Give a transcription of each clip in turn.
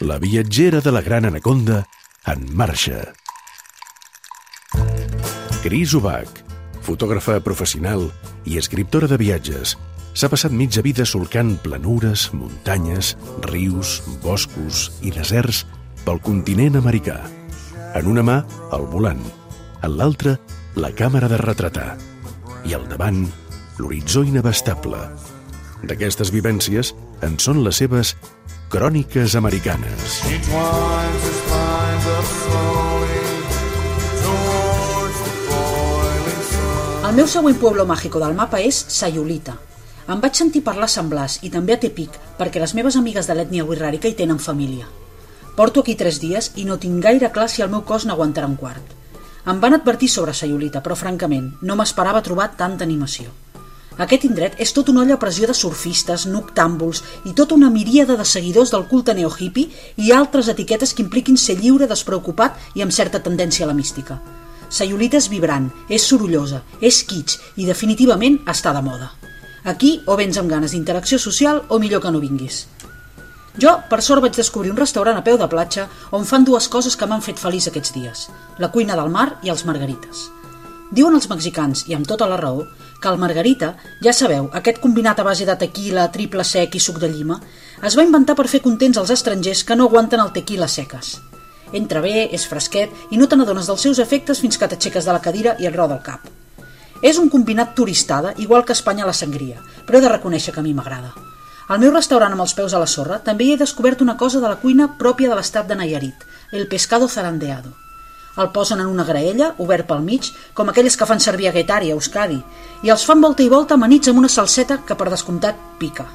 la viatgera de la gran anaconda en marxa. Cris Ubach, fotògrafa professional i escriptora de viatges, s'ha passat mitja vida solcant planures, muntanyes, rius, boscos i deserts pel continent americà. En una mà, el volant, en l'altra, la càmera de retratar i al davant, l'horitzó inabastable. D'aquestes vivències en són les seves cròniques americanes. El meu següent pueblo mágico del mapa és Sayulita. Em vaig sentir parlar a Sant Blas i també a Tepic perquè les meves amigues de l'ètnia wixàrica hi tenen família. Porto aquí tres dies i no tinc gaire clar si el meu cos n'aguantarà un quart. Em van advertir sobre Sayulita, però francament no m'esperava trobar tanta animació. Aquest indret és tot una olla a pressió de surfistes, noctàmbuls i tota una miríada de seguidors del culte neohippie i altres etiquetes que impliquin ser lliure, despreocupat i amb certa tendència a la mística. Sayulita és vibrant, és sorollosa, és kitsch i definitivament està de moda. Aquí o vens amb ganes d'interacció social o millor que no vinguis. Jo, per sort, vaig descobrir un restaurant a peu de platja on fan dues coses que m'han fet feliç aquests dies, la cuina del mar i els margarites. Diuen els mexicans, i amb tota la raó, que el margarita, ja sabeu, aquest combinat a base de tequila, triple sec i suc de llima, es va inventar per fer contents els estrangers que no aguanten el tequila seques. Entra bé, és fresquet i no te n'adones dels seus efectes fins que t'aixeques de la cadira i et roda el cap. És un combinat turistada, igual que a Espanya la sangria, però he de reconèixer que a mi m'agrada. Al meu restaurant amb els peus a la sorra també he descobert una cosa de la cuina pròpia de l'estat de Nayarit, el pescado zarandeado. El posen en una graella, obert pel mig, com aquelles que fan servir a Guetari, a Euskadi, i els fan volta i volta amanits amb una salseta que, per descomptat, pica.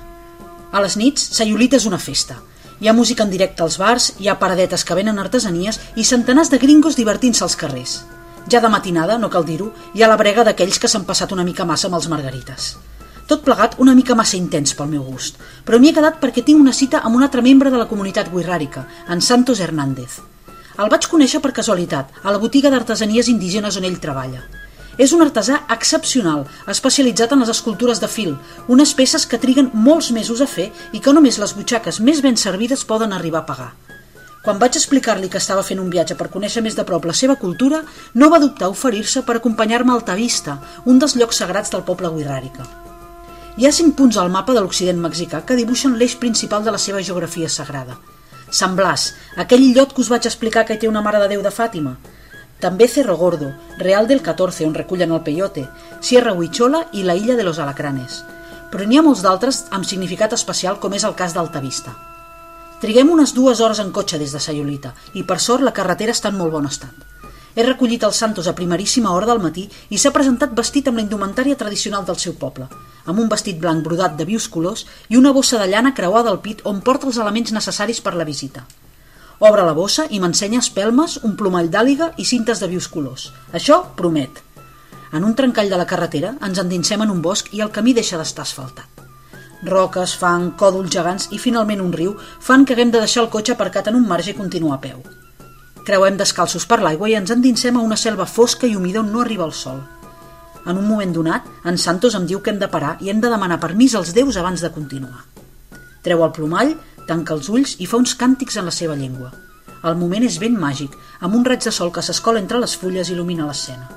A les nits, Sayulita és una festa. Hi ha música en directe als bars, hi ha paradetes que venen artesanies i centenars de gringos divertint-se als carrers. Ja de matinada, no cal dir-ho, hi ha la brega d'aquells que s'han passat una mica massa amb els margarites. Tot plegat una mica massa intens pel meu gust, però m'hi he quedat perquè tinc una cita amb un altre membre de la comunitat guirràrica, en Santos Hernández. El vaig conèixer per casualitat, a la botiga d'artesanies indígenes on ell treballa. És un artesà excepcional, especialitzat en les escultures de fil, unes peces que triguen molts mesos a fer i que només les butxaques més ben servides poden arribar a pagar. Quan vaig explicar-li que estava fent un viatge per conèixer més de prop la seva cultura, no va dubtar oferir-se per acompanyar-me al Tavista, un dels llocs sagrats del poble guiràrica. Hi ha cinc punts al mapa de l'Occident mexicà que dibuixen l'eix principal de la seva geografia sagrada – Sant Blas, aquell illot que us vaig explicar que té una mare de Déu de Fàtima. També Cerro Gordo, Real del 14, on recullen el peyote, Sierra Huichola i la illa de los Alacranes. Però n'hi ha molts d'altres amb significat especial, com és el cas d'Altavista. Triguem unes dues hores en cotxe des de Sayolita i per sort la carretera està en molt bon estat. He recollit els Santos a primeríssima hora del matí i s'ha presentat vestit amb la indumentària tradicional del seu poble, amb un vestit blanc brodat de vius colors i una bossa de llana creuada al pit on porta els elements necessaris per la visita. Obre la bossa i m'ensenya espelmes, un plomall d'àliga i cintes de vius colors. Això promet. En un trencall de la carretera ens endinsem en un bosc i el camí deixa d'estar asfaltat. Roques, fang, còdols gegants i finalment un riu fan que haguem de deixar el cotxe aparcat en un marge i continuar a peu. Creuem descalços per l'aigua i ens endinsem a una selva fosca i humida on no arriba el sol. En un moment donat, en Santos em diu que hem de parar i hem de demanar permís als déus abans de continuar. Treu el plomall, tanca els ulls i fa uns càntics en la seva llengua. El moment és ben màgic, amb un raig de sol que s'escola entre les fulles il·lumina l'escena.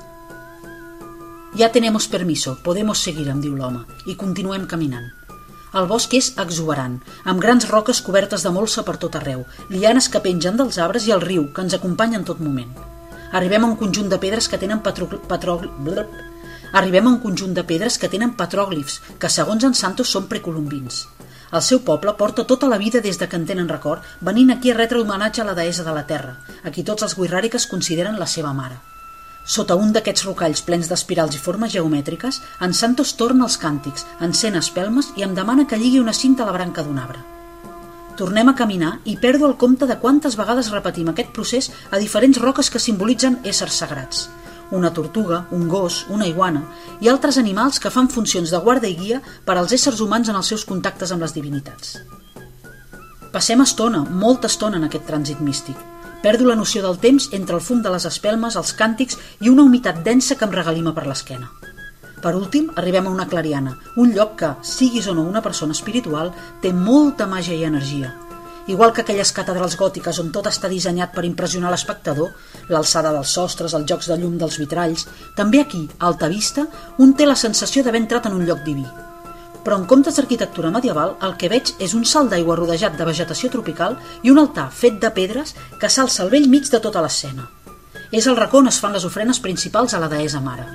Ja tenemos permiso, podemos seguir, em diu l'home, i continuem caminant. El bosc és exuberant, amb grans roques cobertes de molsa per tot arreu, lianes que pengen dels arbres i el riu, que ens acompanya en tot moment. Arribem a un conjunt de pedres que tenen patro... patro... Arribem a un conjunt de pedres que tenen petròglifs, que segons en Santos són precolombins. El seu poble porta tota la vida des de que en tenen record, venint aquí a retre homenatge a la deessa de la terra, a qui tots els guirràriques consideren la seva mare. Sota un d'aquests rocalls plens d'espirals i formes geomètriques, en Santos torna els càntics, encén espelmes i em demana que lligui una cinta a la branca d'un arbre. Tornem a caminar i perdo el compte de quantes vegades repetim aquest procés a diferents roques que simbolitzen éssers sagrats una tortuga, un gos, una iguana i altres animals que fan funcions de guarda i guia per als éssers humans en els seus contactes amb les divinitats. Passem estona, molta estona en aquest trànsit místic. Perdo la noció del temps entre el fum de les espelmes, els càntics i una humitat densa que em regalima per l'esquena. Per últim, arribem a una clariana, un lloc que, siguis o no una persona espiritual, té molta màgia i energia. Igual que aquelles catedrals gòtiques on tot està dissenyat per impressionar l'espectador, l'alçada dels sostres, els jocs de llum dels vitralls, també aquí, a alta vista, un té la sensació d'haver entrat en un lloc diví. Però en comptes d'arquitectura medieval, el que veig és un salt d'aigua rodejat de vegetació tropical i un altar fet de pedres que s'alça al vell mig de tota l'escena. És el racó on es fan les ofrenes principals a la deessa mare.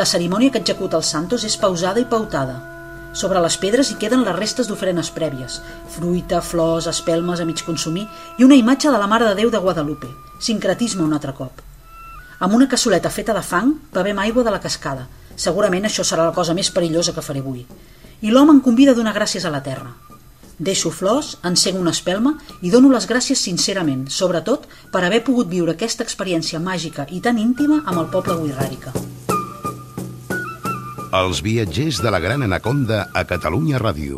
La cerimònia que executa els santos és pausada i pautada, sobre les pedres hi queden les restes d'ofrenes prèvies, fruita, flors, espelmes a mig consumir i una imatge de la Mare de Déu de Guadalupe, sincretisme un altre cop. Amb una cassoleta feta de fang bevem aigua de la cascada. Segurament això serà la cosa més perillosa que faré avui. I l'home em convida a donar gràcies a la terra. Deixo flors, encenc una espelma i dono les gràcies sincerament, sobretot per haver pogut viure aquesta experiència màgica i tan íntima amb el poble Guirràrica. Els viatgers de la Gran Anaconda a Catalunya Ràdio.